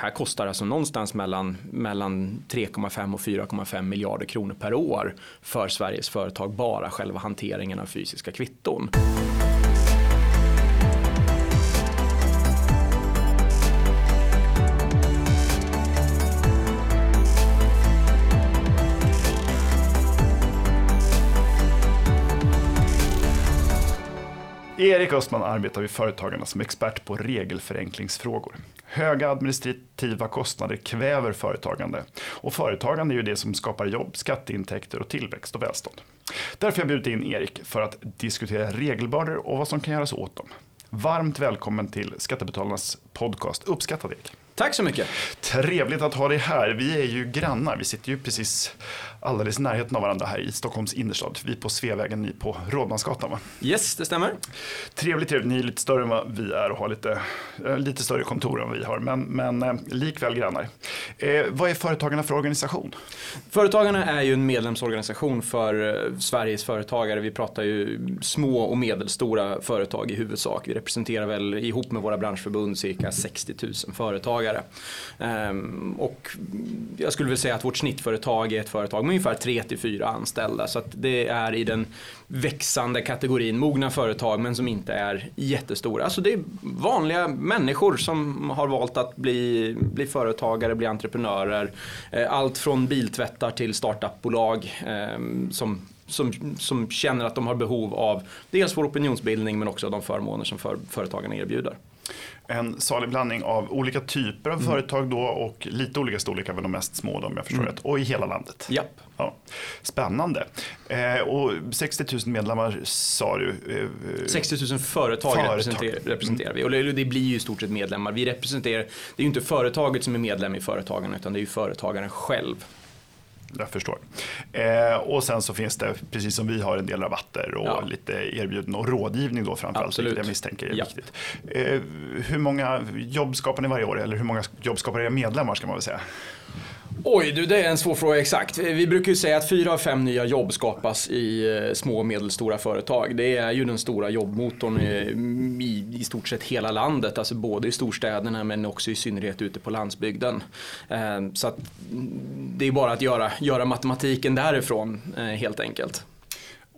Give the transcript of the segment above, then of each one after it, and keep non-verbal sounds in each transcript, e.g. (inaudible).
här kostar alltså någonstans mellan, mellan 3,5 och 4,5 miljarder kronor per år för Sveriges företag bara själva hanteringen av fysiska kvitton. Erik Östman arbetar vid Företagarna som expert på regelförenklingsfrågor. Höga administrativa kostnader kväver företagande och företagande är ju det som skapar jobb, skatteintäkter och tillväxt och välstånd. Därför har jag bjudit in Erik för att diskutera regelbördor och vad som kan göras åt dem. Varmt välkommen till Skattebetalarnas podcast. Uppskattad Erik. Tack så mycket. Trevligt att ha dig här. Vi är ju grannar. Vi sitter ju precis alldeles i närheten av varandra här i Stockholms innerstad. Vi på Sveavägen, ni på Rådmansgatan va? Yes, det stämmer. Trevligt, trevligt. Ni är lite större än vad vi är och har lite, eh, lite större kontor än vad vi har. Men, men eh, likväl grannar. Eh, vad är Företagarna för organisation? Företagarna är ju en medlemsorganisation för eh, Sveriges företagare. Vi pratar ju små och medelstora företag i huvudsak. Vi representerar väl ihop med våra branschförbund cirka 60 000 företagare. Ehm, och jag skulle vilja säga att vårt snittföretag är ett företag med ungefär 3 till 4 anställda. Så att det är i den växande kategorin mogna företag men som inte är jättestora. Alltså det är vanliga människor som har valt att bli, bli företagare, bli entreprenörer. Eh, allt från biltvättar till startupbolag eh, som som, som känner att de har behov av dels vår opinionsbildning men också de förmåner som för, företagarna erbjuder. En salig blandning av olika typer av mm. företag då och lite olika storlekar, men de mest små då, om jag förstår mm. rätt. Och i hela landet. Japp. Ja. Spännande. Eh, och 60 000 medlemmar sa du? Eh, 60 000 företag, företag. Representerar, representerar vi. Och det, det, blir ju i stort sett medlemmar. Vi representerar, det är ju inte företaget som är medlem i företagen utan det är ju företagaren själv jag förstår. Eh, och sen så finns det, precis som vi har, en del rabatter och ja. lite erbjuden och rådgivning då framförallt, vilket jag misstänker är ja. viktigt. Eh, hur många jobb skapar ni varje år? Eller hur många jobb skapar era medlemmar ska man väl säga? Oj, du, det är en svår fråga exakt. Vi brukar ju säga att fyra av fem nya jobb skapas i eh, små och medelstora företag. Det är ju den stora jobbmotorn mm, i, i stort sett hela landet, alltså både i storstäderna men också i synnerhet ute på landsbygden. Eh, så att mm, det är bara att göra, göra matematiken därifrån eh, helt enkelt.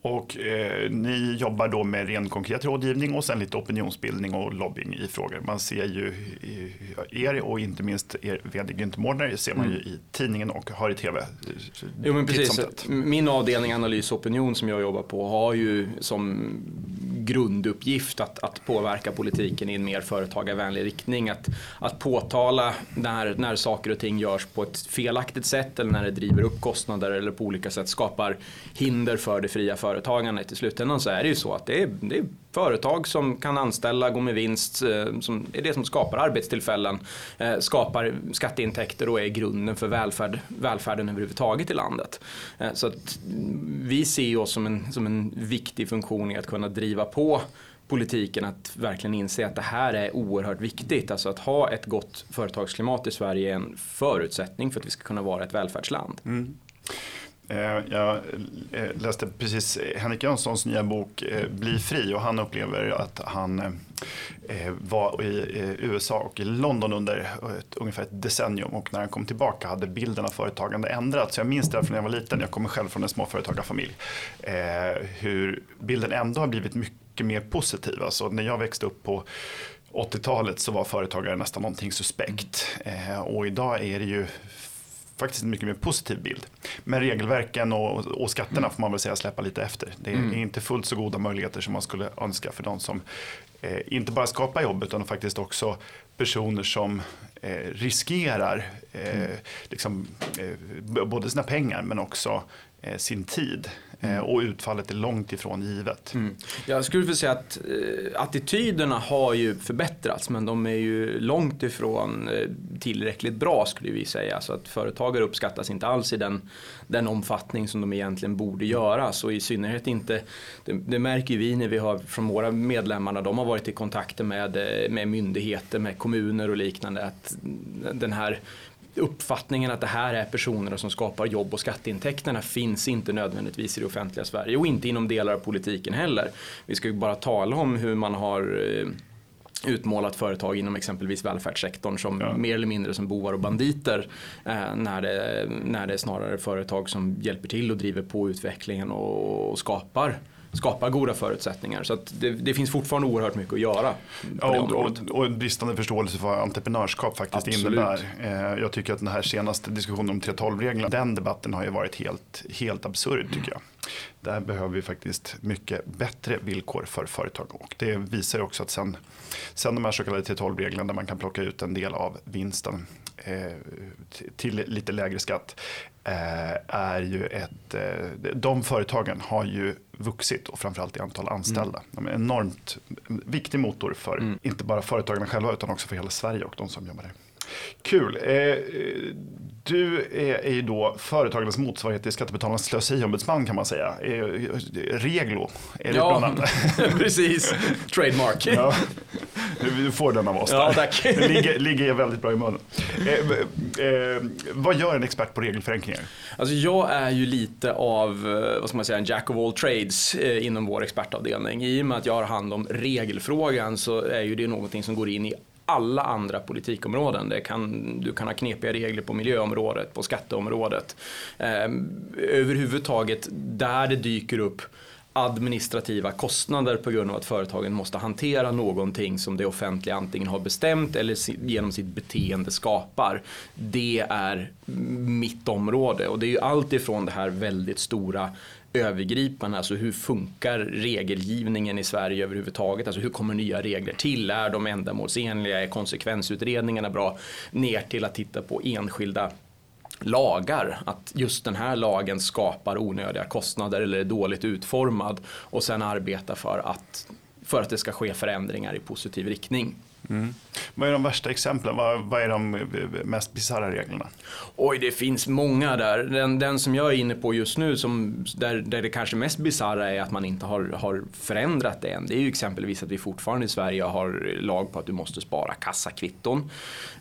Och eh, ni jobbar då med ren konkret rådgivning och sen lite opinionsbildning och lobbying i frågor. Man ser ju er och inte minst er vd Günther Mårdner ser man ju mm. i tidningen och har i tv. Jo men precis, min avdelning analys och opinion som jag jobbar på har ju som grunduppgift att, att påverka politiken i en mer företagarvänlig riktning. Att, att påtala när, när saker och ting görs på ett felaktigt sätt eller när det driver upp kostnader eller på olika sätt skapar hinder för det fria företagandet. I slutändan så är det ju så att det är, det är företag som kan anställa, gå med vinst, eh, som är det som skapar arbetstillfällen, eh, skapar skatteintäkter och är grunden för välfärd, välfärden överhuvudtaget i landet. Eh, så att vi ser oss som en, som en viktig funktion i att kunna driva på politiken att verkligen inse att det här är oerhört viktigt. Alltså att ha ett gott företagsklimat i Sverige är en förutsättning för att vi ska kunna vara ett välfärdsland. Mm. Eh, jag eh, läste precis Henrik Jönssons nya bok eh, Bli fri och han upplever att han var i USA och i London under ett, ungefär ett decennium och när han kom tillbaka hade bilden av företagande ändrats. Jag minns det från när jag var liten, jag kommer själv från en småföretagarfamilj, hur bilden ändå har blivit mycket mer positiv. Alltså när jag växte upp på 80-talet så var företagare nästan någonting suspekt. och idag är det ju faktiskt en mycket mer positiv bild. Men regelverken och, och skatterna mm. får man väl säga släppa lite efter. Det är mm. inte fullt så goda möjligheter som man skulle önska för de som eh, inte bara skapar jobb utan faktiskt också personer som eh, riskerar eh, mm. liksom, eh, både sina pengar men också sin tid. Eh, mm. Och utfallet är långt ifrån givet. Mm. Jag skulle vilja säga att eh, attityderna har ju förbättrats men de är ju långt ifrån eh, tillräckligt bra skulle vi säga. Så att företagare uppskattas inte alls i den, den omfattning som de egentligen borde göra. Så i synnerhet inte, det, det märker vi när vi har från våra medlemmar när de har varit i kontakter med, eh, med myndigheter, med kommuner och liknande. Att den här uppfattningen att det här är personer som skapar jobb och skatteintäkterna finns inte nödvändigtvis i det offentliga Sverige och inte inom delar av politiken heller. Vi ska ju bara tala om hur man har eh, utmålat företag inom exempelvis välfärdssektorn som ja. mer eller mindre som bovar och banditer eh, när, det, när det är snarare företag som hjälper till och driver på utvecklingen och, och skapar skapa goda förutsättningar. Så det, det, finns fortfarande oerhört mycket att göra. Ja, och, och, och en bristande förståelse för vad entreprenörskap faktiskt Absolut. innebär. Eh, jag tycker att den här senaste diskussionen om 3.12-reglerna, den debatten har ju varit helt, helt absurd tycker jag. Där behöver vi faktiskt mycket bättre villkor för företag. Och det visar ju också att sen, sen de här så kallade 3.12-reglerna där man kan plocka ut en del av vinsten eh, till lite lägre skatt är ju ett, eh, de företagen har ju vuxit och framförallt i antal anställda. Mm. De är en enormt viktig motor för mm. inte bara företagen själva utan också för hela Sverige och de som jobbar där. Kul. Eh, du är ju då företagens motsvarighet till Skattebetalarnas slöseriombudsman kan man säga. Eh, reglo är det ja, (laughs) precis. Trademark. Ja. Du får den av oss. Ja, tack. ligger, ligger väldigt bra i munnen. Eh, eh, vad gör en expert på regelförenklingar? Alltså jag är ju lite av, vad ska man säga, en jack of all trades eh, inom vår expertavdelning. I och med att jag har hand om regelfrågan så är ju det någonting som går in i alla andra politikområden. Det kan, du kan ha knepiga regler på miljöområdet, på skatteområdet. Eh, överhuvudtaget där det dyker upp administrativa kostnader på grund av att företagen måste hantera någonting som det offentliga antingen har bestämt eller genom sitt beteende skapar. Det är mitt område och det är ju allt ifrån det här väldigt stora övergripande, alltså hur funkar regelgivningen i Sverige överhuvudtaget? Alltså hur kommer nya regler till? Är de ändamålsenliga? Är konsekvensutredningarna bra? Ner till att titta på enskilda lagar, att just den här lagen skapar onödiga kostnader eller är dåligt utformad och sen arbeta för att, för att det ska ske förändringar i positiv riktning. Mm. Vad är de värsta exemplen? Vad, vad är de mest bisarra reglerna? Oj, det finns många där. Den, den som jag är inne på just nu, som, där, där det kanske mest bisarra är att man inte har, har förändrat det än. Det är ju exempelvis att vi fortfarande i Sverige har lag på att du måste spara kassakvitton.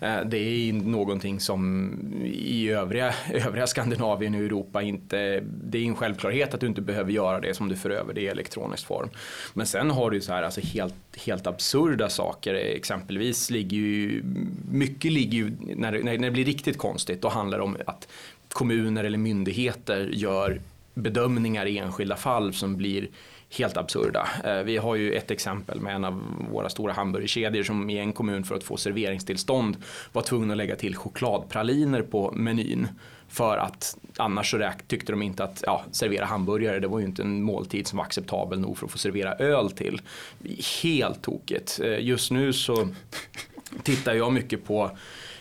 Eh, det är någonting som i övriga, (laughs) övriga Skandinavien och Europa inte, det är en självklarhet att du inte behöver göra det som du för över det i elektronisk form. Men sen har du så här, alltså helt, helt absurda saker, exempelvis Exempelvis ligger ju, mycket ligger ju, när det, när det blir riktigt konstigt, då handlar det om att kommuner eller myndigheter gör bedömningar i enskilda fall som blir helt absurda. Eh, vi har ju ett exempel med en av våra stora hamburgerkedjor som i en kommun för att få serveringstillstånd var tvungen att lägga till chokladpraliner på menyn. För att annars så tyckte de inte att ja, servera hamburgare, det var ju inte en måltid som var acceptabel nog för att få servera öl till. Helt tokigt. Eh, just nu så tittar jag mycket på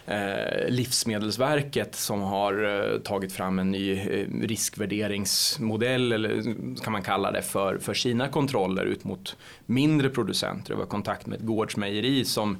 eh, Livsmedelsverket som har eh, tagit fram en ny eh, riskvärderingsmodell eller eh, kan man kalla det för, för sina kontroller ut mot mindre producenter. Jag var i kontakt med ett gårdsmejeri som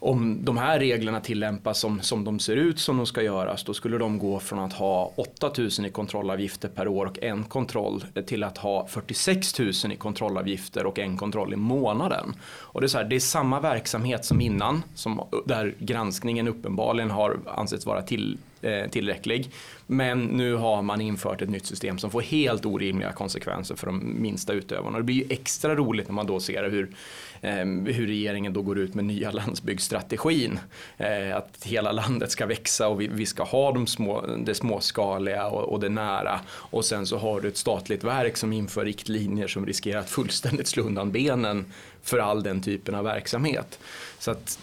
om de här reglerna tillämpas som, som de ser ut som de ska göras då skulle de gå från att ha 8000 i kontrollavgifter per år och en kontroll till att ha 46 000 i kontrollavgifter och en kontroll i månaden. Och det, är så här, det är samma verksamhet som innan som, där granskningen uppenbarligen har ansetts vara till, Eh, tillräcklig. Men nu har man infört ett nytt system som får helt orimliga konsekvenser för de minsta utövarna. Det blir ju extra roligt när man då ser hur eh, hur regeringen då går ut med nya (laughs) landsbygdsstrategin. Eh, att hela landet ska växa och vi, ska ha de små, det småskaliga och, det nära. Och sen så har du ett statligt verk som inför riktlinjer som riskerar att fullständigt slå undan benen för all den typen av verksamhet. Så att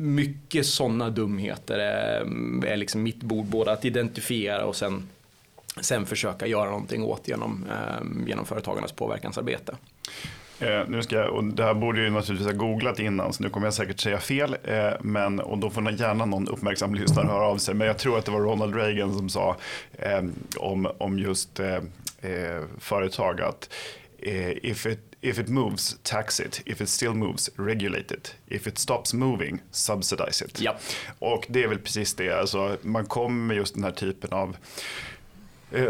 mycket sådana dumheter är, är liksom mitt bord, både att identifiera och sen, sen försöka göra någonting åt genom, eh, genom företagarnas påverkansarbete. Eh, nu ska jag, och det här borde jag naturligtvis ha googlat innan så nu kommer jag säkert säga fel. Eh, men, och då får gärna någon uppmärksam lyssnare höra av sig. Men jag tror att det var Ronald Reagan som sa eh, om, om just eh, eh företag att if it, if it moves, tax it. If it still moves, regulate it. If it stops moving, subsidize it. Ja. Och det är väl precis det. Alltså, man kommer med just den här typen av eh,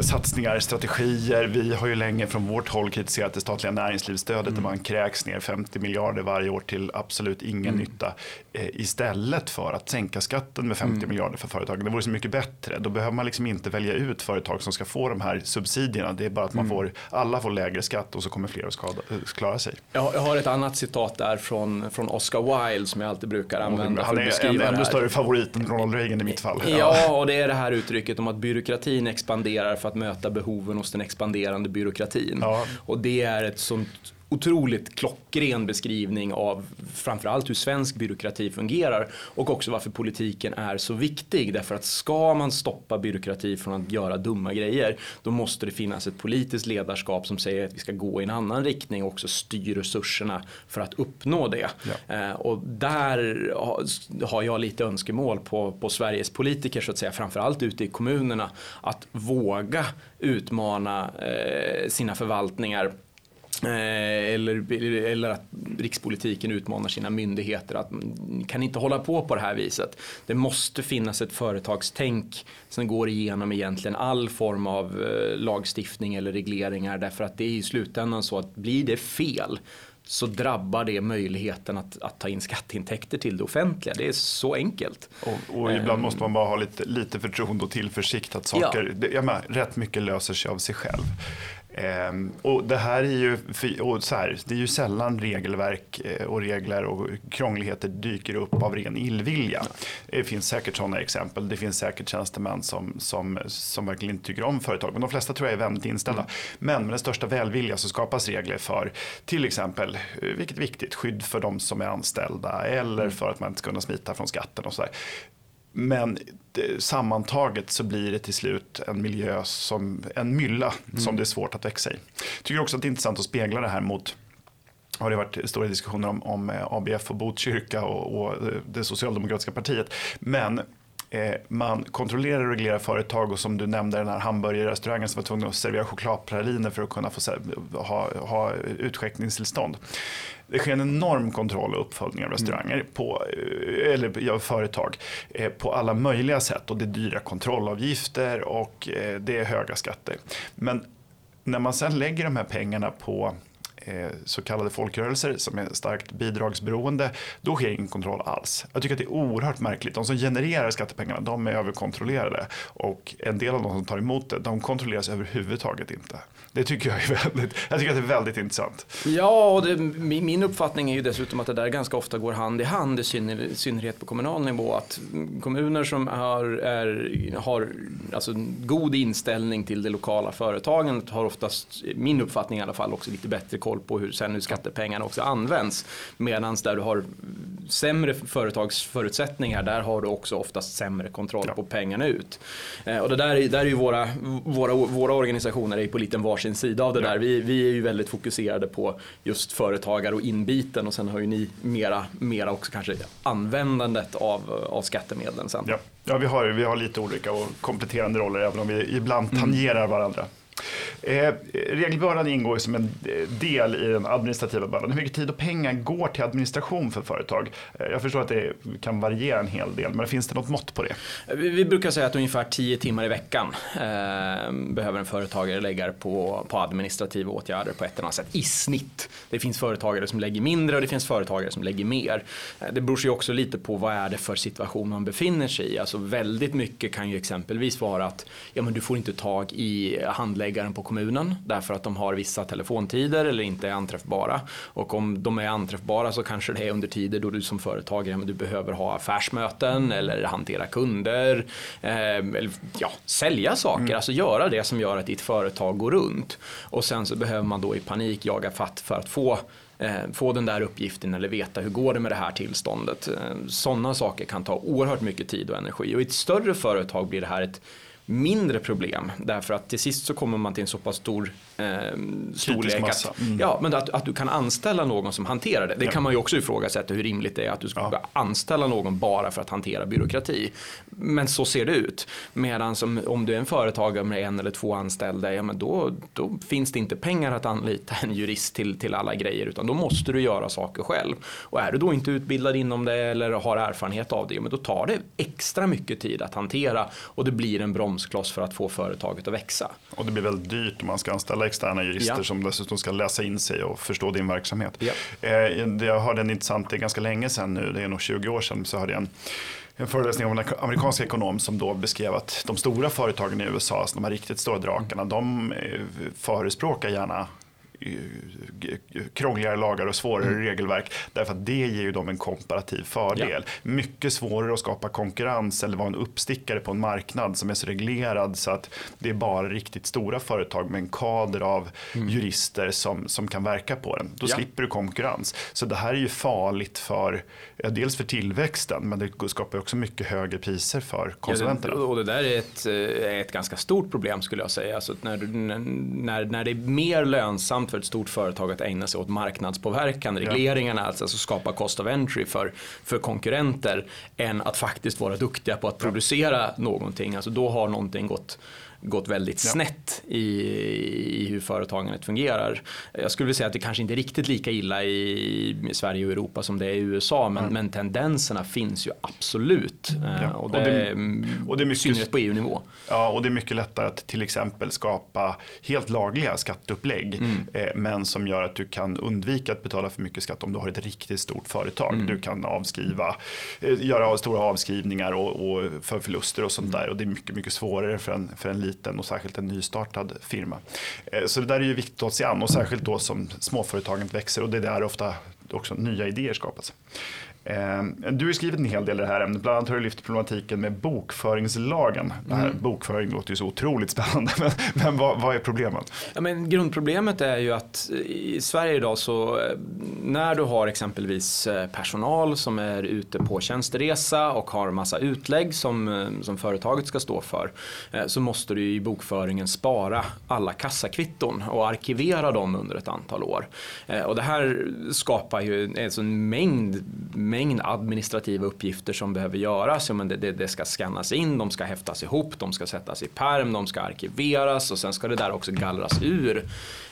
satsningar, strategier. Vi har ju länge från vårt håll kritiserat det statliga näringslivsstödet mm. där man kräks ner 50 miljarder varje år till absolut ingen mm. nytta. Eh, istället för att sänka skatten med 50 mm. miljarder för företagen. Det vore så mycket bättre. Då behöver man liksom inte välja ut företag som ska få de här subsidierna. Det är bara att man mm. får, alla får lägre skatt och så kommer fler att skada, klara sig. Jag, har ett annat citat där från, från Oscar Wilde som jag alltid brukar använda. Han är en ännu större favorit än Ronald Reagan i mitt fall. Ja, och det är det här uttrycket om att byråkratin expanderar för att möta behoven hos den expanderande byråkratin. Ja. Och det är ett sånt otroligt klockren beskrivning av framförallt hur svensk byråkrati fungerar och också varför politiken är så viktig. Därför att ska man stoppa byråkrati från att göra dumma grejer då måste det finnas ett politiskt ledarskap som säger att vi ska gå i en annan riktning och också styr resurserna för att uppnå det. Ja. Eh, och där har jag lite önskemål på, på Sveriges politiker så att säga, framförallt ute i kommunerna, att våga utmana eh, sina förvaltningar eller, eller att rikspolitiken utmanar sina myndigheter att ni kan inte hålla på på det här viset. Det måste finnas ett företagstänk som går igenom egentligen all form av eh, lagstiftning eller regleringar därför att det är i slutändan så att blir det fel så drabbar det möjligheten att, att ta in skatteintäkter till det offentliga. Det är så enkelt. Och, och ibland um, måste man bara ha lite, lite förtroende och tillförsikt att saker, ja. det, jag menar, rätt mycket löser sig av sig själv. Ehm, och det här är ju, och så här, det är ju sällan regelverk eh, och regler och krångligheter dyker upp av ren illvilja. Det finns säkert sådana exempel. Det finns säkert tjänstemän som, som, som verkligen inte tycker om företag. Men de flesta tror jag är vänligt inställda. Mm. Men med den största välvilja så skapas regler för till exempel, eh, vilket är viktigt, skydd för de som är anställda eller mm. för att man inte ska kunna smita från skatten och sådär. Men sammantaget så blir det till slut en miljö som en mylla mm. som det är svårt att växa i. Tycker också att det är intressant att spegla det här mot har det varit stora diskussioner om, om eh, ABF och Botkyrka och, och det socialdemokratiska partiet. Men eh, man kontrollerar och reglerar företag och som du nämnde den här hamburgerrestaurangen som var tvungen att servera chokladpraliner för att kunna få ha, ha utskänkningstillstånd. Det sker en enorm kontroll och uppföljning av restauranger mm. på, eh, eller ja, företag eh, på alla möjliga sätt. Och det är dyra kontrollavgifter och eh, det är höga skatter. Men när man sen lägger de här pengarna på Eh, så kallade folkrörelser som är starkt bidragsberoende, då sker ingen kontroll alls. Jag tycker att det är oerhört märkligt. De som genererar skattepengarna, de är överkontrollerade. Och en del av de som tar emot det, de kontrolleras överhuvudtaget inte. Det tycker jag är (laughs) väldigt, jag tycker att det är väldigt intressant. Ja, och det, min uppfattning är ju dessutom att det där ganska ofta går hand i hand, i synnerhet på kommunal nivå. Att kommuner som har, är, har alltså god inställning till det lokala företagandet har oftast, min uppfattning i alla fall, också lite bättre koll på hur sen hur skattepengarna också används. Medan där du har sämre företagsförutsättningar, där har du också oftast sämre kontroll ja. på pengarna ut. Eh, och det där, där är ju våra, våra, våra organisationer är på lite varsin sida av det ja. där. Vi, vi är ju väldigt fokuserade på just företagare och inbiten och sen har ju ni mera, mera också kanske användandet av, av skattemedlen sen. Ja, ja vi, har, vi har lite olika och kompletterande roller även om vi ibland tangerar mm. varandra. Eh, regelbördan ingår som en eh, del i den administrativa bördan. Hur mycket tid och pengar går till administration för företag? Eh, jag förstår att det kan variera en hel del, men finns det något mått på det? Vi, vi brukar säga att ungefär 10 timmar i veckan eh, behöver en företagare lägga på, på administrativa åtgärder på ett eller annat sätt i snitt. Det finns företagare som lägger mindre och det finns företagare som lägger mer. Eh, det beror sig också lite på vad är det för situation man befinner sig i. Alltså väldigt mycket kan ju exempelvis vara att ja, men du får inte tag i handläggare handläggaren på kommunen därför att de har vissa telefontider eller inte är anträffbara. Och om de är anträffbara så kanske det är under tider då du som företagare du behöver ha affärsmöten eller hantera kunder. Eh, eller ja, sälja saker, mm. alltså göra det som gör att ditt företag går runt. Och sen så behöver man då i panik jaga fatt för att få eh, få den där uppgiften eller veta hur går det med det här tillståndet. Eh, sådana saker kan ta oerhört mycket tid och energi och i ett större företag blir det här ett mindre problem därför att till sist så kommer man till en så pass stor eh, storlek att, mm. ja, men att, att du kan anställa någon som hanterar det. Det ja. kan man ju också ifrågasätta hur rimligt det är att du ska ja. anställa någon bara för att hantera byråkrati. Men så ser det ut. Medan om du är en företagare med en eller två anställda, ja, men då, då finns det inte pengar att anlita en jurist till, till alla grejer utan då måste du göra saker själv. Och är du då inte utbildad inom det eller har erfarenhet av det, men då tar det extra mycket tid att hantera och det blir en broms bromskloss för att få företaget att växa. Och det blir väldigt dyrt om man ska anställa externa jurister ja. som dessutom ska läsa in sig och förstå din verksamhet. Ja. Eh, jag hörde en intressant, det är ganska länge sedan nu, det är nog 20 år sedan, så hörde jag en en föreläsning av en amerikansk ekonom som då beskrev att de stora företagen i USA, alltså de här riktigt stora drakarna, de eh, förespråkar gärna krångligare lagar och svårare mm. regelverk. Därför att det ger ju dem en komparativ fördel. Ja. Mycket svårare att skapa konkurrens eller vara en uppstickare på en marknad som är så reglerad så att det är bara riktigt stora företag med en kader av mm. jurister som, som kan verka på den. Då ja. slipper du konkurrens. Så det här är ju farligt för, dels för tillväxten men det skapar också mycket högre priser för konsumenterna. Ja, det, och det där är ett, eh, ett ganska stort problem skulle jag säga. Alltså när, när, när det är mer lönsamt för ett stort företag att ägna sig åt marknadspåverkan, regleringarna, ja. alltså skapa cost of entry för, för konkurrenter, än att faktiskt vara duktiga på att producera någonting. Alltså då har någonting gått gått väldigt ja. snett i, i hur företagandet fungerar. Jag skulle vilja säga att det kanske inte är riktigt lika illa i Sverige och Europa som det är i USA men, mm. men tendenserna finns ju absolut. Ja. Eh, och, det, och, det, och det är mycket, synnerhet på EU-nivå. Ja, och det är mycket lättare att till exempel skapa helt lagliga skatteupplägg mm. eh, men som gör att du kan undvika att betala för mycket skatt om du har ett riktigt stort företag. Mm. Du kan avskriva, eh, göra stora avskrivningar och, och för förluster och sånt mm. där och det är mycket, mycket svårare för en, för en liten och särskilt en nystartad firma. Eh, så det där är ju viktigt att se an och särskilt då som småföretaget växer och det är där ofta också nya idéer skapas. Eh, du har skrivit en hel del i det här ämnet, bland annat har du lyft problematiken med bokföringslagen. Mm. Bokföring låter ju så otroligt spännande, (laughs) men, men vad, vad, är problemet? Ja, men grundproblemet är ju att i Sverige idag så eh, när du har exempelvis eh, personal som är ute på tjänsteresa och har massa utlägg som, som företaget ska stå för så måste du i bokföringen spara alla kassakvitton och arkivera dem under ett antal år. Och det här skapar ju alltså en mängd mängd administrativa uppgifter som behöver göras. Ja, men det, det, det, ska skannas in, de ska häftas ihop, de ska sättas i perm, de ska arkiveras och sen ska det där också gallras ur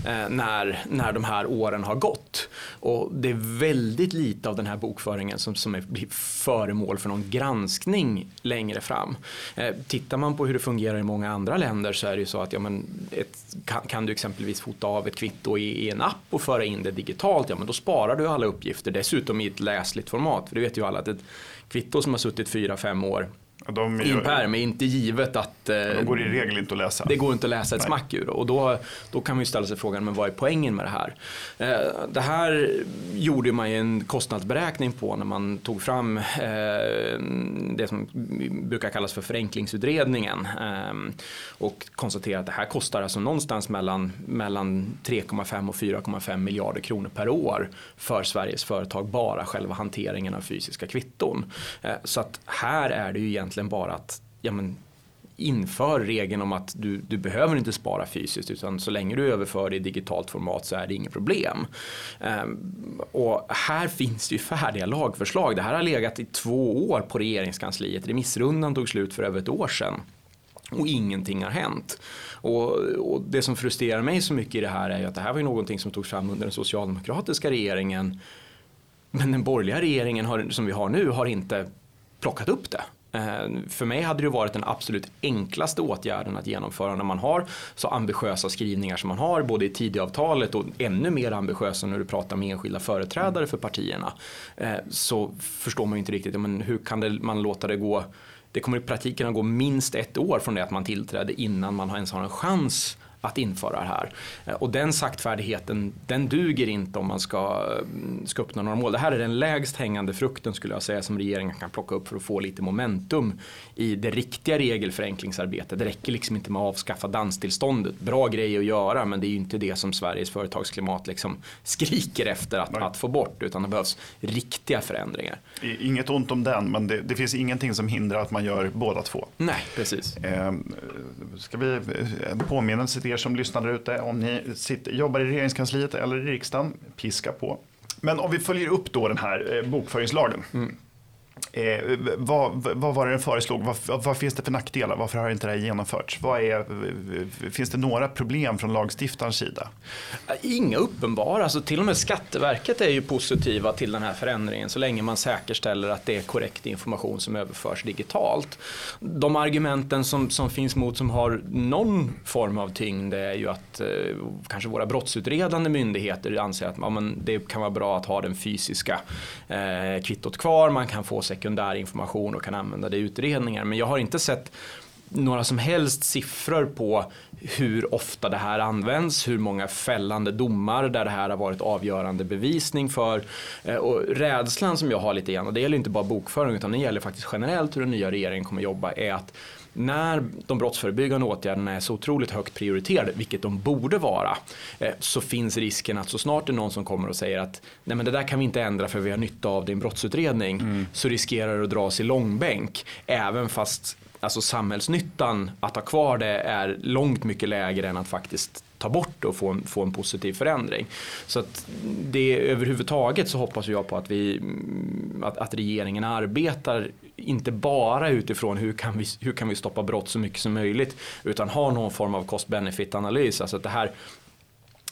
eh, när, när de här åren har gått. Och det är väldigt lite av den här bokföringen som, som är, blir föremål för någon granskning längre fram. Eh, tittar man på hur det fungerar i många andra länder så är det ju så att ja, men ett, kan, kan, du exempelvis fota av ett kvitto i, i en app och föra in det digitalt, ja men då sparar du alla uppgifter dessutom i ett läsligt format format. För det vet ju alla att ett kvitto som har suttit 4-5 år de I en pärm är inte givet att... Eh, de går i regel inte att läsa. Det går inte att läsa ett Nej. smack ur. Och då, då kan man ju ställa sig frågan, men vad är poängen med det här? Eh, det här gjorde man ju en kostnadsberäkning på när man tog fram eh, det som brukar kallas för förenklingsutredningen. Eh, och konstaterade att det här kostar alltså någonstans mellan, mellan 3,5 och 4,5 miljarder kronor per år för Sveriges företag, bara själva hanteringen av fysiska kvitton. Eh, så att här är det ju egentligen egentligen bara att ja, men, inför regeln om att du, du behöver inte spara fysiskt utan så länge du överför det i digitalt format så är det inget problem. Ehm, och här finns det ju färdiga lagförslag. Det här har legat i två år på regeringskansliet. Remissrundan tog slut för över ett år sedan. Och ingenting har hänt. Och, och, det som frustrerar mig så mycket i det här är ju att det här var ju någonting som togs fram under den socialdemokratiska regeringen. Men den borgerliga regeringen har, som vi har nu har inte plockat upp det. Eh, för mig hade det varit den absolut enklaste åtgärden att genomföra när man har så ambitiösa skrivningar som man har både i Tidöavtalet och ännu mer ambitiösa när du pratar med enskilda företrädare för partierna. Eh, så förstår man ju inte riktigt, men hur kan man låta det gå det kommer i praktiken att gå minst ett år från det att man tillträdde innan man ens har en chans att införa det här. Eh, och den saktfärdigheten, den duger inte om man ska, mm, ska uppnå några mål. Det här är den lägst hängande frukten skulle jag säga som regeringen kan plocka upp för att få lite momentum i det riktiga regelförenklingsarbetet. Det räcker liksom inte med att avskaffa danstillståndet. Bra grej att göra men det är ju inte det som Sveriges företagsklimat liksom skriker efter att, att få bort utan det behövs riktiga förändringar. Inget ont om den men det, det finns ingenting som hindrar att man gör båda två. Nej, precis. Eh, ska vi en påminnelse till er som lyssnar där ute, om ni sitter, jobbar i regeringskansliet eller i riksdagen, piska på. Men om vi följer upp då den här eh, bokföringslagen. Mm. Eh, vad, vad, var det den föreslog? Vad, vad, finns det för nackdelar? Varför har inte det här genomförts? Vad är, finns det några problem från lagstiftarens sida? Inga uppenbara. Alltså, till och med Skatteverket är ju positiva till den här förändringen så länge man säkerställer att det är korrekt information som överförs digitalt. De argumenten som, som finns mot som har någon form av tyngd är ju att eh, kanske våra brottsutredande myndigheter anser att ja, men det kan vara bra att ha den fysiska eh, kvittot kvar. Man kan få sekundär information och kan använda det i utredningar. Men jag har inte sett några som helst siffror på hur ofta det här används, hur många fällande domar där det här har varit avgörande bevisning för. Eh, och rädslan som jag har lite grann, och det gäller inte bara bokföring utan det gäller faktiskt generellt hur den nya regeringen kommer jobba, är att när de brottsförebyggande åtgärderna är så otroligt högt prioriterade, vilket de borde vara, eh, så finns risken att så snart det är någon som kommer och säger att nej men det där kan vi inte ändra för vi har nytta av din brottsutredning, mm. så riskerar det att dras i långbänk. Även fast alltså samhällsnyttan att ha kvar det är långt mycket lägre än att faktiskt ta bort det och få en, få en positiv förändring. Så att det överhuvudtaget så hoppas jag på att, vi, att, att regeringen arbetar inte bara utifrån hur kan, vi, hur kan vi stoppa brott så mycket som möjligt utan har någon form av cost-benefit analys. Alltså att det här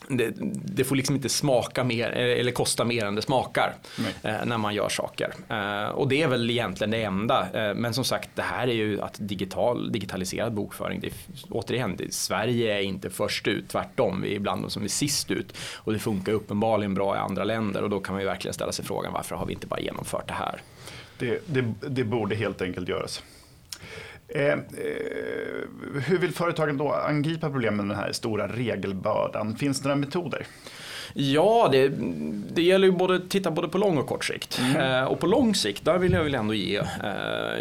det, det, får liksom inte smaka mer eller kosta mer än det smakar eh, när man gör saker. Eh, och det är väl egentligen det enda. Eh, men som sagt, det här är ju att digital, digitaliserad bokföring. Det, återigen, det, Sverige är inte först ut, tvärtom. Vi är bland de som är sist ut. Och det funkar uppenbarligen bra i andra länder och då kan man ju verkligen ställa sig frågan varför har vi inte bara genomfört det här? Det, det, det borde helt enkelt göras. Eh, eh, hur vill företagen då angripa problemen med den här stora regelbördan? Finns det några metoder? Ja, det, det gäller ju både titta både på lång och kort sikt. Mm. Eh, och på lång sikt, där vill jag väl ändå ge, eh,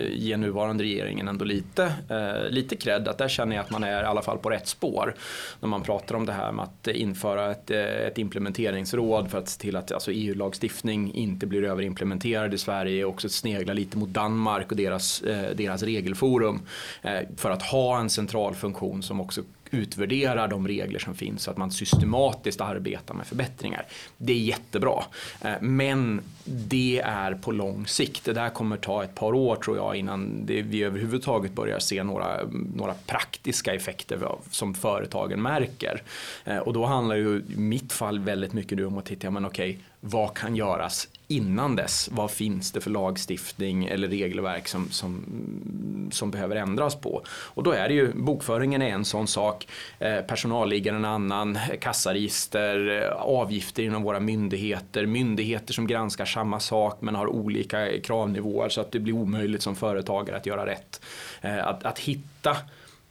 ge nuvarande regeringen ändå lite, eh, lite cred. Att där känner jag att man är i alla fall på rätt spår. När man pratar om det här med att införa ett, eh, ett implementeringsråd för att se till att alltså, EU-lagstiftning inte blir överimplementerad i Sverige. Också snegla lite mot Danmark och deras, eh, deras regelforum. Eh, för att ha en central funktion som också utvärderar de regler som finns så att man systematiskt arbetar med förbättringar. Det är jättebra. Eh, men det är på lång sikt. Det där kommer ta ett par år tror jag innan det, vi överhuvudtaget börjar se några, några praktiska effekter som företagen märker. Eh, och då handlar ju i mitt fall väldigt mycket om att titta, men okej, vad kan göras innan dess? Vad finns det för lagstiftning eller regelverk som, som, som behöver ändras på? Och då är det ju, bokföringen är en sån sak, eh, personalliggare en annan, kassaregister, eh, avgifter inom våra myndigheter, myndigheter som granskar samma sak men har olika kravnivåer så att det blir omöjligt som företagare att göra rätt. Eh, att, att hitta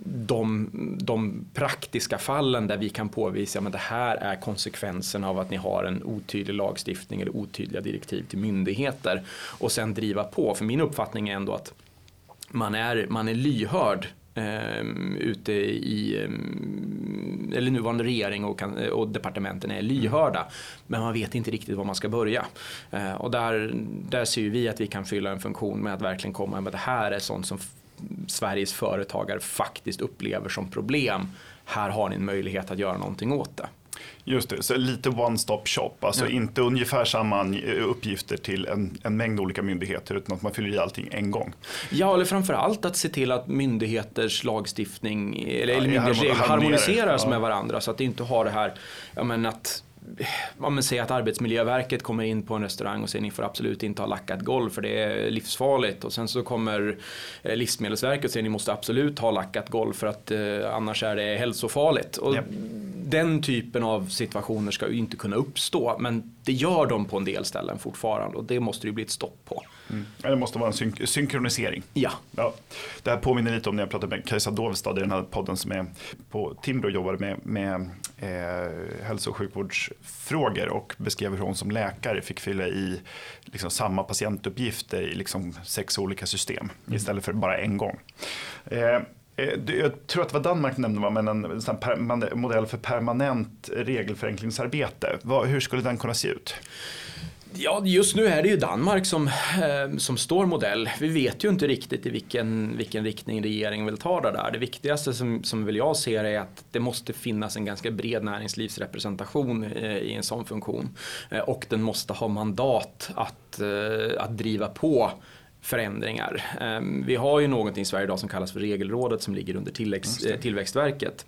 de, de, praktiska fallen där vi kan påvisa att det här är konsekvenserna av att ni har en otydlig lagstiftning eller otydliga direktiv till myndigheter och sen driva på. För min uppfattning är ändå att man är, man är lyhörd eh, ute i, eh, eller nuvarande regering och, kan, och departementen är lyhörda. Men man vet inte riktigt var man ska börja. Eh, och där, där ser vi att vi kan fylla en funktion med att verkligen komma med att det här är sånt som Sveriges företagare faktiskt upplever som problem. Här har ni en möjlighet att göra någonting åt det. Just det, så lite one-stop shop, alltså ja. inte ungefär samma uppgifter till en, en, mängd olika myndigheter utan att man fyller i allting en gång. Ja, eller framförallt att se till att myndigheters lagstiftning eller, ja, eller myndigheters regler harmoniseras ja. med varandra så att det inte har det här, ja men att om man säger att Arbetsmiljöverket kommer in på en restaurang och säger ni får absolut inte ha lackat golv för det är livsfarligt. Och sen så kommer eh, Livsmedelsverket och säger ni måste absolut ha lackat golv för att eh, annars är det hälsofarligt. Och yep. Den typen av situationer ska ju inte kunna uppstå men det gör de på en del ställen fortfarande och det måste det bli ett stopp på. Mm. Det måste vara en synk synkronisering. Ja. ja. Det här påminner lite om när jag pratade med Kajsa Dovstad i den här podden som är på Timbro och jobbade med, med eh, hälso och sjukvårdsfrågor och beskrev hur hon som läkare fick fylla i liksom, samma patientuppgifter i liksom, sex olika system mm. istället för bara en gång. Eh, eh jag tror att det var Danmark nämnde men en, en modell för permanent regelförenklingsarbete. Hur skulle den kunna se ut? Ja, just nu är det ju Danmark som, eh, som står modell. Vi vet ju inte riktigt i vilken, vilken riktning regeringen vill ta det där. Det viktigaste som, som väl jag ser är att det måste finnas en ganska bred näringslivsrepresentation eh, i en sån funktion. Eh, och den måste ha mandat att, att driva på förändringar. Ehm, vi har ju någonting i Sverige idag som kallas för Regelrådet som ligger under Tillväxtverket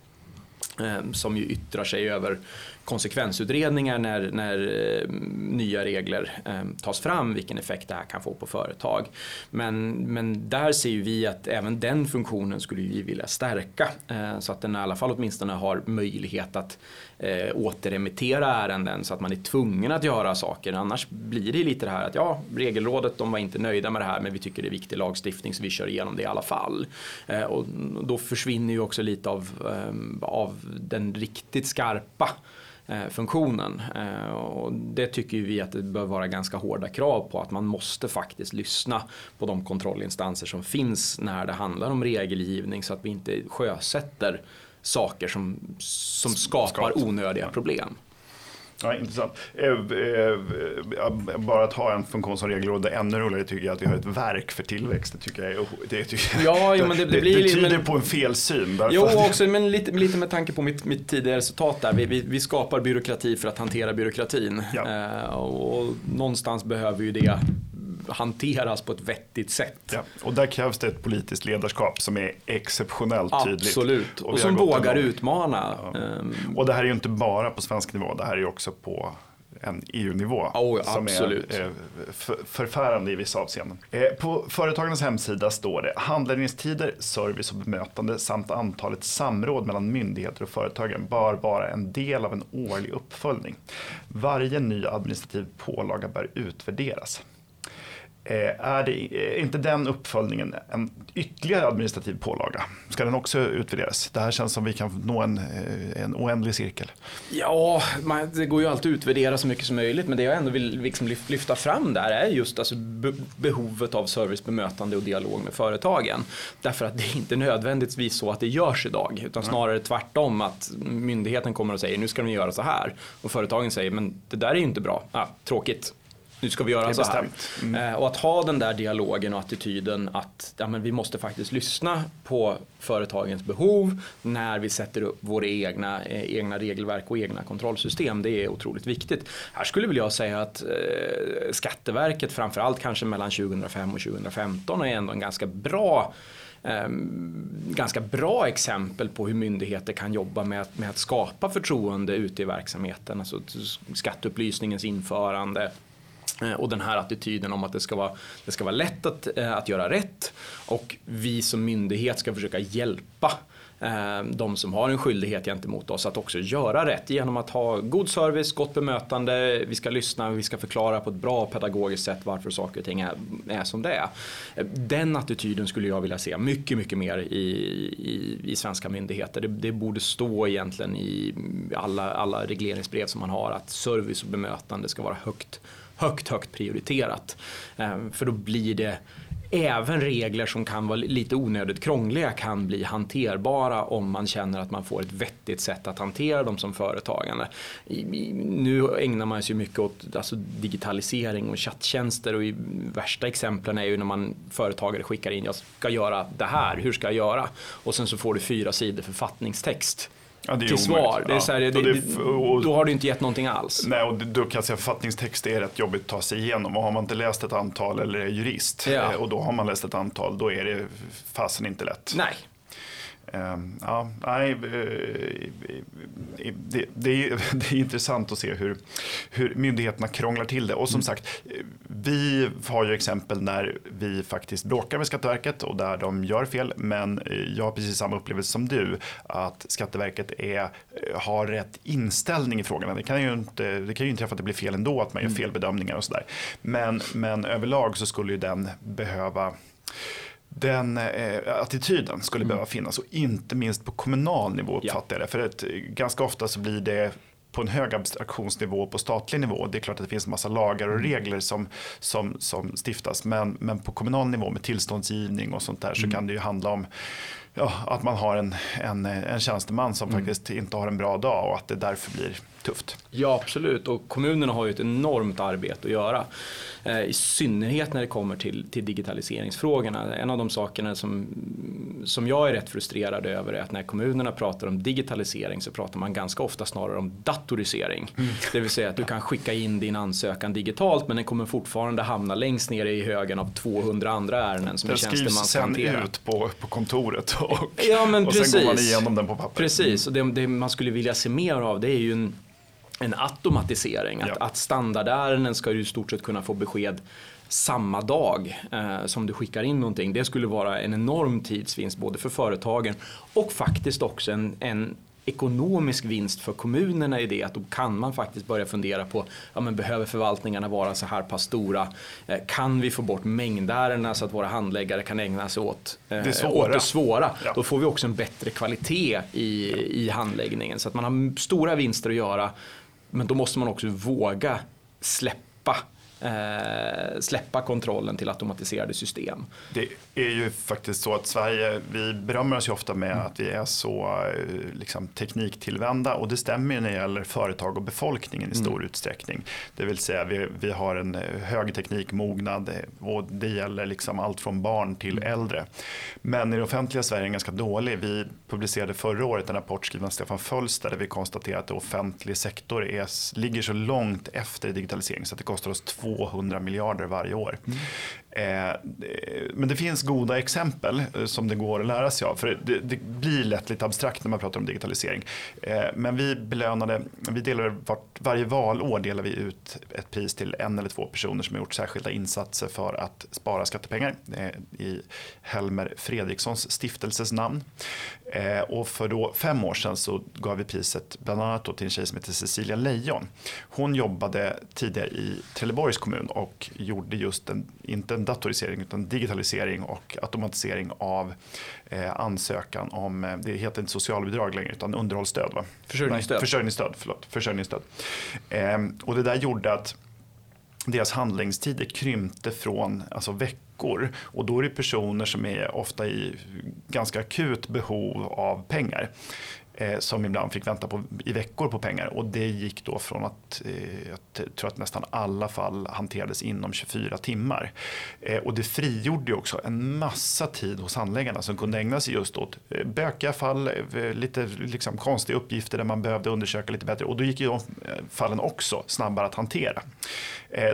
ehm, som ju yttrar sig över konsekvensutredningar när, när eh, nya regler eh, tas fram, vilken effekt det här kan få på företag. Men, men där ser ju vi att även den funktionen skulle vi vilja stärka eh, så att den i alla fall åtminstone har möjlighet att eh, återremittera ärenden så att man är tvungen att göra saker. Annars blir det lite det här att ja, regelrådet de var inte nöjda med det här men vi tycker det är viktig lagstiftning så vi kör igenom det i alla fall. Eh, och då försvinner ju också lite av, eh, av den riktigt skarpa funktionen. Eh, och det tycker vi att det bör vara ganska hårda krav på att man måste faktiskt lyssna på de kontrollinstanser som finns när det handlar om regelgivning så att vi inte sjösätter saker som, som skapar onödiga problem. Ja, intressant. Eh, eh, bara att ha en funktion som regelråd är ännu roligare tycker jag att vi har ett verk för tillväxt. Det tycker jag, det, tycker jag, ja, men det, det, blir, det tyder men, på en felsyn. Jo, också, men lite, lite med tanke på mitt, mitt tidigare resultat där. Vi, vi, vi skapar byråkrati för att hantera byråkratin. Ja. Eh, och någonstans behöver ju det hanteras på ett vettigt sätt. Ja, och där krävs det ett politiskt ledarskap som är exceptionellt tydligt. Absolut, och, och som vågar utmana. Ja. Ehm. Och det här är ju inte bara på svensk nivå, det här är ju också på en EU-nivå. Oh, som absolut. är eh, förfärande i vissa avseenden. Eh, på företagens hemsida står det handläggningstider, service och bemötande samt antalet samråd mellan myndigheter och företagen bör vara en del av en årlig uppföljning. Varje ny administrativ pålaga bör utvärderas. Eh, är, det, är inte den uppföljningen en ytterligare administrativ pålaga? Ska den också utvärderas? Det här känns som vi kan nå en, eh, en oändlig cirkel. Ja, man, det går ju alltid att utvärdera så mycket som möjligt men det jag ändå vill liksom lyfta fram där är just alltså behovet av service, bemötande och dialog med företagen. Därför att det är inte nödvändigtvis så att det görs idag utan snarare tvärtom att myndigheten kommer och säger nu ska de göra så här och företagen säger men det där är ju inte bra, ah, tråkigt nu ska vi göra så här. Mm. Eh, och att ha den där dialogen och attityden att ja, men vi måste faktiskt lyssna på företagens behov när vi sätter upp våra egna, eh, egna regelverk och egna kontrollsystem. Det är otroligt viktigt. Här skulle väl jag säga att eh, Skatteverket framförallt kanske mellan 2005 och 2015 är ändå en ganska bra Um, ganska bra exempel på hur myndigheter kan jobba med att, med att skapa förtroende ute i verksamheten. Alltså skatteupplysningens införande, Eh, och den här attityden om att det ska vara, det ska vara lätt att, eh, att göra rätt och vi som myndighet ska försöka hjälpa eh, de som har en skyldighet gentemot oss att också göra rätt genom att ha god service, gott bemötande, vi ska lyssna, vi ska förklara på ett bra pedagogiskt sätt varför saker och ting är, är som det är. Den attityden skulle jag vilja se mycket, mycket mer i, i, i svenska myndigheter. Det, det, borde stå egentligen i alla, alla regleringsbrev som man har att service och bemötande ska vara högt högt, högt prioriterat. Ehm, för då blir det även regler som kan vara lite onödigt krångliga kan bli hanterbara om man känner att man får ett vettigt sätt att hantera dem som företagande. Nu ägnar man sig mycket åt alltså, digitalisering och chatttjänster och i värsta exemplen är ju när man företagare skickar in jag ska göra det här, hur ska jag göra? Och sen så får du fyra sidor författningstext ja, till svar. Det är så här, det, det, och, då har du inte gett någonting alls. Nej, och då kan jag säga författningstext är rätt jobbigt att ta sig igenom. Och har man inte läst ett antal eller är jurist ja. Eh, och då har man läst ett antal, då är det fasen inte lätt. Nej. Ehm, ja, nej, eh, det, det, är, (laughs) det är intressant att se hur, hur myndigheterna krånglar till det. Och som mm. sagt, vi har ju exempel när vi faktiskt bråkar med Skatteverket och där de gör fel. Men jag har precis samma upplevelse som du, att Skatteverket är, har rätt inställning i frågorna. Det kan ju, inte, det kan ju inträffa att det blir fel ändå, att man gör mm. felbedömningar och sådär. Men, men överlag så skulle ju den behöva den eh, attityden skulle mm. behöva finnas och inte minst på kommunal nivå uppfattar jag det. För att, eh, ganska ofta så blir det på en hög abstraktionsnivå på statlig nivå. Det är klart att det finns en massa lagar och mm. regler som, som, som stiftas men, men på kommunal nivå med tillståndsgivning och sånt där mm. så kan det ju handla om ja, att man har en, en, en tjänsteman som mm. faktiskt inte har en bra dag och att det därför blir tufft. Ja absolut och kommunerna har ju ett enormt arbete att göra. Eh, I synnerhet när det kommer till, till digitaliseringsfrågorna. En av de sakerna som, som jag är rätt frustrerad över är att när kommunerna pratar om digitalisering så pratar man ganska ofta snarare om datorisering. Mm. Det vill säga att du kan skicka in din ansökan digitalt men den kommer fortfarande hamna längst ner i högen av 200 andra ärenden som den en tjänsteman ska hantera. Den skrivs sen ut på, på kontoret och, ja, och sen går man igenom den på papper. Precis, och det, det man skulle vilja se mer av det är ju en en automatisering. Att, ja. att standardärenden ska du i stort sett kunna få besked samma dag eh, som du skickar in någonting. Det skulle vara en enorm tidsvinst både för företagen och faktiskt också en, en ekonomisk vinst för kommunerna i det att då kan man faktiskt börja fundera på ja, men behöver förvaltningarna vara så här pass stora? Eh, kan vi få bort mängdärendena så att våra handläggare kan ägna sig åt, eh, det, svåra. åt det svåra? Ja. Då får vi också en bättre kvalitet i, i handläggningen så att man har stora vinster att göra men då måste man också våga släppa eh, släppa kontrollen till automatiserade system. Det är ju faktiskt så att Sverige, vi berömmer oss ju ofta med mm. att vi är så eh, liksom, tekniktillvända och det stämmer ju när det gäller företag och befolkningen i stor mm. utsträckning. Det vill säga vi, vi har en eh, hög teknikmognad eh, och det gäller liksom allt från barn till mm. äldre. Men i det offentliga Sverige är den ganska dålig. Vi publicerade förra året en rapport skriven av Stefan Fölster där vi konstaterade att offentlig sektor är, ligger så långt efter digitalisering så att det kostar oss två 200 miljarder varje år. Mm. Eh, eh, men det finns goda exempel eh, som det går att lära sig av. För det, det blir lätt lite abstrakt när man pratar om digitalisering. Men vi belönade, vi delar vart, varje valår delar vi ut ett pris till en eller två personer som har gjort särskilda insatser för att spara skattepengar. I Helmer Fredrikssons stiftelses namn. Och för då fem år sedan så gav vi priset bland annat till en tjej som heter Cecilia Lejon. Hon jobbade tidigare i Trelleborgs kommun och gjorde just en, inte en datorisering utan digitalisering och automatisering av eh, ansökan om, eh, det heter inte socialbidrag längre utan underhållsstöd. Va? Försörjningsstöd. Nej, försörjningsstöd, förlåt, försörjningsstöd. Eh, och det där gjorde att deras handläggningstider krympte från alltså veckor och då är det personer som är ofta i ganska akut behov av pengar eh, som ibland fick vänta på, i veckor på pengar. Och det gick då från att, eh, jag tror att nästan alla fall hanterades inom 24 timmar. Eh, och det frigjorde också en massa tid hos handläggarna som kunde ägna sig just åt eh, bökiga fall, eh, lite liksom konstiga uppgifter där man behövde undersöka lite bättre. Och då gick ju de eh, fallen också snabbare att hantera.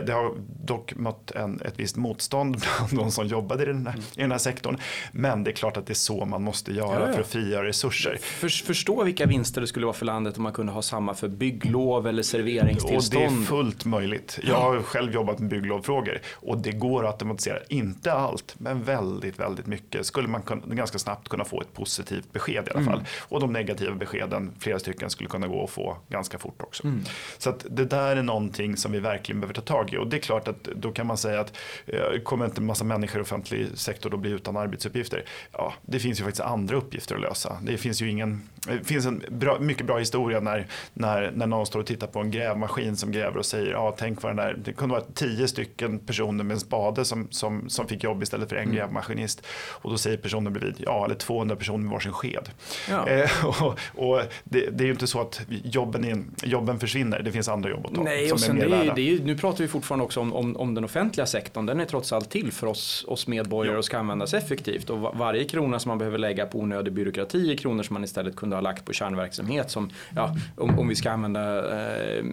Det har dock mött en, ett visst motstånd (laughs) bland de som jobbade i den, här, i den här sektorn. Men det är klart att det är så man måste göra ja, ja. för att frigöra resurser. För, förstå vilka vinster det skulle vara för landet om man kunde ha samma för bygglov eller serveringstillstånd. Och det är fullt möjligt. Jag har själv jobbat med bygglovfrågor och det går att automatisera. Inte allt, men väldigt, väldigt mycket skulle man kunna, ganska snabbt kunna få ett positivt besked i alla fall. Mm. Och de negativa beskeden, flera stycken, skulle kunna gå att få ganska fort också. Mm. Så att det där är någonting som vi verkligen behöver ta tag i. Och det är klart att då kan man säga att eh, kommer inte en massa människor i offentlig sektor att bli utan arbetsuppgifter? Ja, det finns ju faktiskt andra uppgifter att lösa. Det finns ju ingen, det finns en bra, mycket bra historia när, när, när någon står och tittar på en grävmaskin som gräver och säger ja, tänk vad den där, det kunde vara tio stycken personer med en spade som, som, som fick jobb istället för en mm. grävmaskinist. Och då säger personen bredvid, ja, eller 200 personer med varsin sked. Ja. (laughs) Eh, och, och det, det, är ju inte så att jobben, är, jobben försvinner, det finns andra jobb att ta. Nej, och sen är det, är, det är, nu pratar vi fortfarande också om, om, om, den offentliga sektorn. Den är trots allt till för oss, oss medborgare ja. och ska användas effektivt. Och varje krona som man behöver lägga på onödig byråkrati är kronor som man istället kunde ha lagt på kärnverksamhet. Som, ja, om, om vi ska använda eh,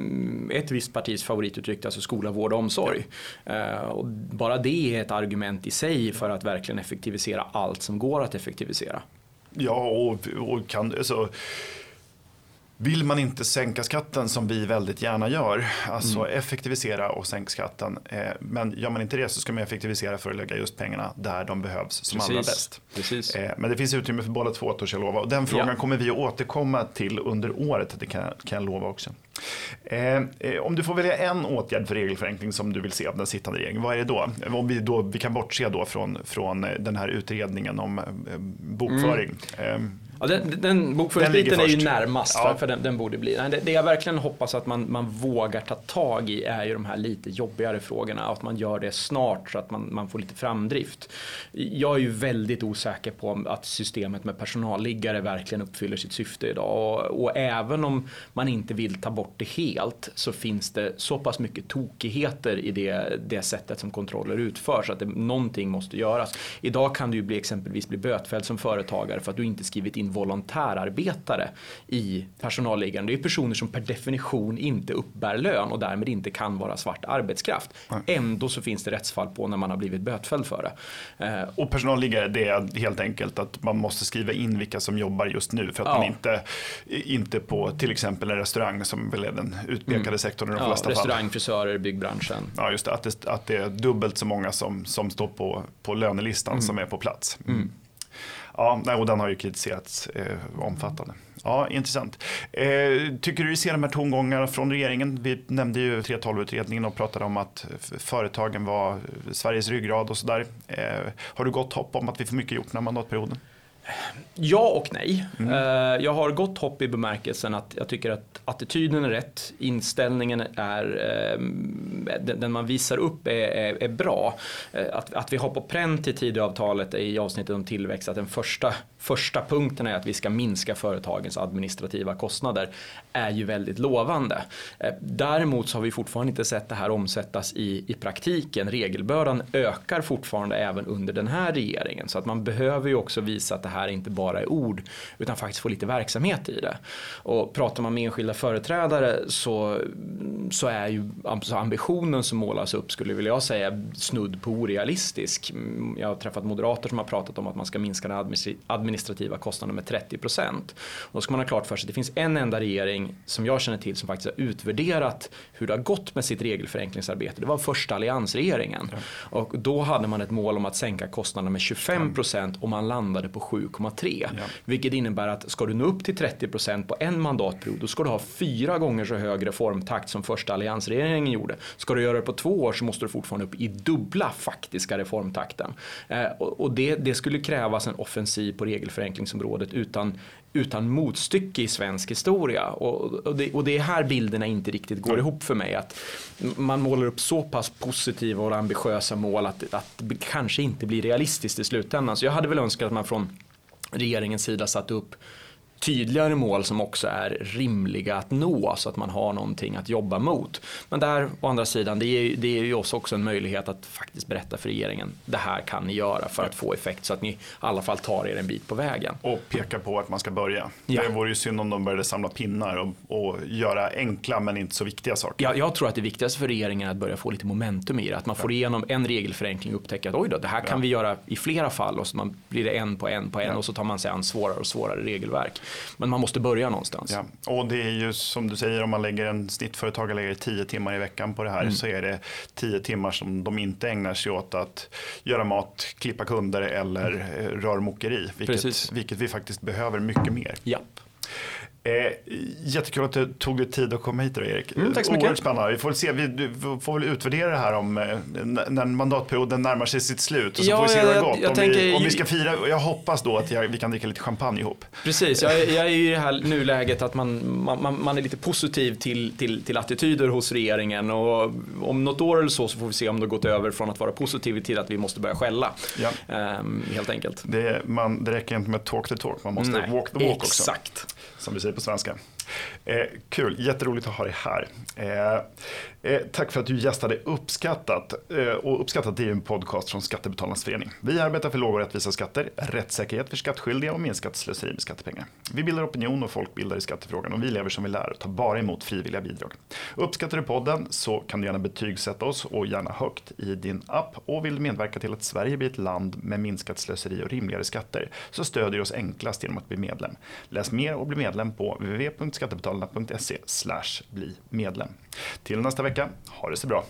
ett visst partis favorituttryck, alltså skola, vård och omsorg. Ja. Eh, och bara det är ett argument i sig för att verkligen effektivisera allt som går att effektivisera. Ja, och, och kan, alltså, vill man inte sänka skatten som vi väldigt gärna gör, alltså mm. effektivisera och sänka skatten. Eh, men gör man inte det så ska man effektivisera för att lägga just pengarna där de behövs som Precis. allra bäst. Precis. Eh, men det finns utrymme för båda två törs jag lova. Och den frågan ja. kommer vi att återkomma till under året, det kan, kan jag lova också. Eh, om du får välja en åtgärd för regelförenkling som du vill se av den sittande regeringen, vad är det då? Om vi, då, vi kan bortse då från, från den här utredningen om bokföring. Mm. Ja, den, den bokföringsbiten är ju närmast ja. för, den, den, borde bli. Det, det jag verkligen hoppas att man, man vågar ta tag i är ju de här lite jobbigare frågorna. Att man gör det snart så att man, man får lite framdrift. Jag är ju väldigt osäker på att systemet med personalliggare verkligen uppfyller sitt syfte idag. Och, och även om man inte vill ta bort det helt så finns det så pass mycket tokigheter i det, det sättet som kontroller utförs att det, någonting måste göras. Idag kan du ju bli, exempelvis bli bötfälld som företagare för att du inte skrivit in volontärarbetare i personalliggaren. Det är personer som per definition inte uppbär lön och därmed inte kan vara svart arbetskraft. Nej. Ändå så finns det rättsfall på när man har blivit bötfälld för det. Och personalliggare det är helt enkelt att man måste skriva in vilka som jobbar just nu för att ja. man inte, inte på till exempel en restaurang som väl är den utpekade mm. sektorn i de ja, flesta restaurang, fall. frisörer, byggbranschen. Ja just det, att det, att det är dubbelt så många som, som står på, på lönelistan mm. som är på plats. Mm. Ja, och den har ju kritiserats eh, omfattande. Ja, intressant. Eh, tycker du vi ser de här tongångarna från regeringen? Vi nämnde ju e 3.12-utredningen och pratade om att företagen var Sveriges ryggrad och sådär. Eh, har du gott hopp om att vi får mycket gjort den här mandatperioden? Ja och nej. Mm. Jag har gott hopp i bemärkelsen att jag tycker att attityden är rätt, inställningen är, eh, den man visar upp är, är, är bra. Eh, att, att vi har på pränt i Tidöavtalet i avsnittet om tillväxt att den första, första punkten är att vi ska minska företagens administrativa kostnader är ju väldigt lovande. Däremot så har vi fortfarande inte sett det här omsättas i, i praktiken. Regelbördan ökar fortfarande även under den här regeringen så att man behöver ju också visa att det här inte bara är ord utan faktiskt få lite verksamhet i det. Och pratar man med enskilda företrädare så, så är ju ambitionen som målas upp skulle jag säga snudd på orealistisk. Jag har träffat moderater som har pratat om att man ska minska den administrativa kostnaden med 30 procent. Då ska man ha klart för sig att det finns en enda regering som jag känner till som faktiskt har utvärderat hur det har gått med sitt regelförenklingsarbete. Det var första alliansregeringen. Och då hade man ett mål om att sänka kostnaderna med 25 procent och man landade på 7 7,3. Ja. Vilket innebär att ska du nå upp till 30% på en mandatperiod då ska du ha fyra gånger så hög reformtakt som första alliansregeringen gjorde. Ska du göra det på två år så måste du fortfarande upp i dubbla faktiska reformtakten. Eh, och det, det skulle krävas en offensiv på regelförenklingsområdet utan utan motstycke i svensk historia. Och, och, det, och det är här bilderna inte riktigt går ihop för mig. Att man målar upp så pass positiva och ambitiösa mål att, att det kanske inte blir realistiskt i slutändan. Så jag hade väl önskat att man från regeringens sida satt upp tydligare mål som också är rimliga att nå så att man har någonting att jobba mot. Men där å andra sidan, det är, det är ju oss också en möjlighet att faktiskt berätta för regeringen, det här kan ni göra för att få effekt så att ni i alla fall tar er en bit på vägen. Och peka på att man ska börja. Ja. Det vore ju synd om de började samla pinnar och, och göra enkla men inte så viktiga saker. Ja, jag tror att det viktigaste för regeringen är att börja få lite momentum i det. Att man får igenom en regelförenkling och upptäcker att oj då, det här kan ja. vi göra i flera fall och så man blir det en på en på en och så tar man sig an svårare och svårare regelverk. Men man måste börja någonstans. Ja. Och det är ju som du säger, om man lägger en snittföretagare lägger 10 timmar i veckan på det här mm. så är det 10 timmar som de inte ägnar sig åt att göra mat, klippa kunder eller mm. rörmokeri. Vilket, vilket vi faktiskt behöver mycket mer. Ja. Eh, jättekul att du tog dig tid att komma hit då, Erik. Mm, tack så mycket. Oerhört spännande. Vi får, se, vi får väl utvärdera det här om eh, när mandatperioden närmar sig sitt slut. Och så ja, får vi se hur det har gått. Jag, om, tänker, vi, om vi ska fira, jag hoppas då att jag, vi kan dricka lite champagne ihop. Precis, jag, jag är i det här nuläget att man, man, man är lite positiv till, till, till attityder hos regeringen. Och om något år eller så så får vi se om det har gått över från att vara positiv till att vi måste börja skälla. Ja. Ehm, helt enkelt. Det, man, det räcker inte med talk the talk, man måste Nej, walk the walk exakt. också. Exakt. Som vi säger på svenska. Eh, kul, jätteroligt att ha dig här. Eh, Eh, tack för att du gästade Uppskattat. Eh, och Uppskattat är en podcast från Skattebetalarnas förening. Vi arbetar för låga och rättvisa skatter, rättssäkerhet för skattskyldiga och minskat slöseri med skattepengar. Vi bildar opinion och folkbildar i skattefrågan och vi lever som vi lär och tar bara emot frivilliga bidrag. Uppskattar du podden så kan du gärna betygsätta oss och gärna högt i din app. Och vill du medverka till att Sverige blir ett land med minskat slöseri och rimligare skatter så stödjer du oss enklast genom att bli medlem. Läs mer och bli medlem på www.skattebetalarna.se bli medlem. Till nästa vecka, ha det så bra.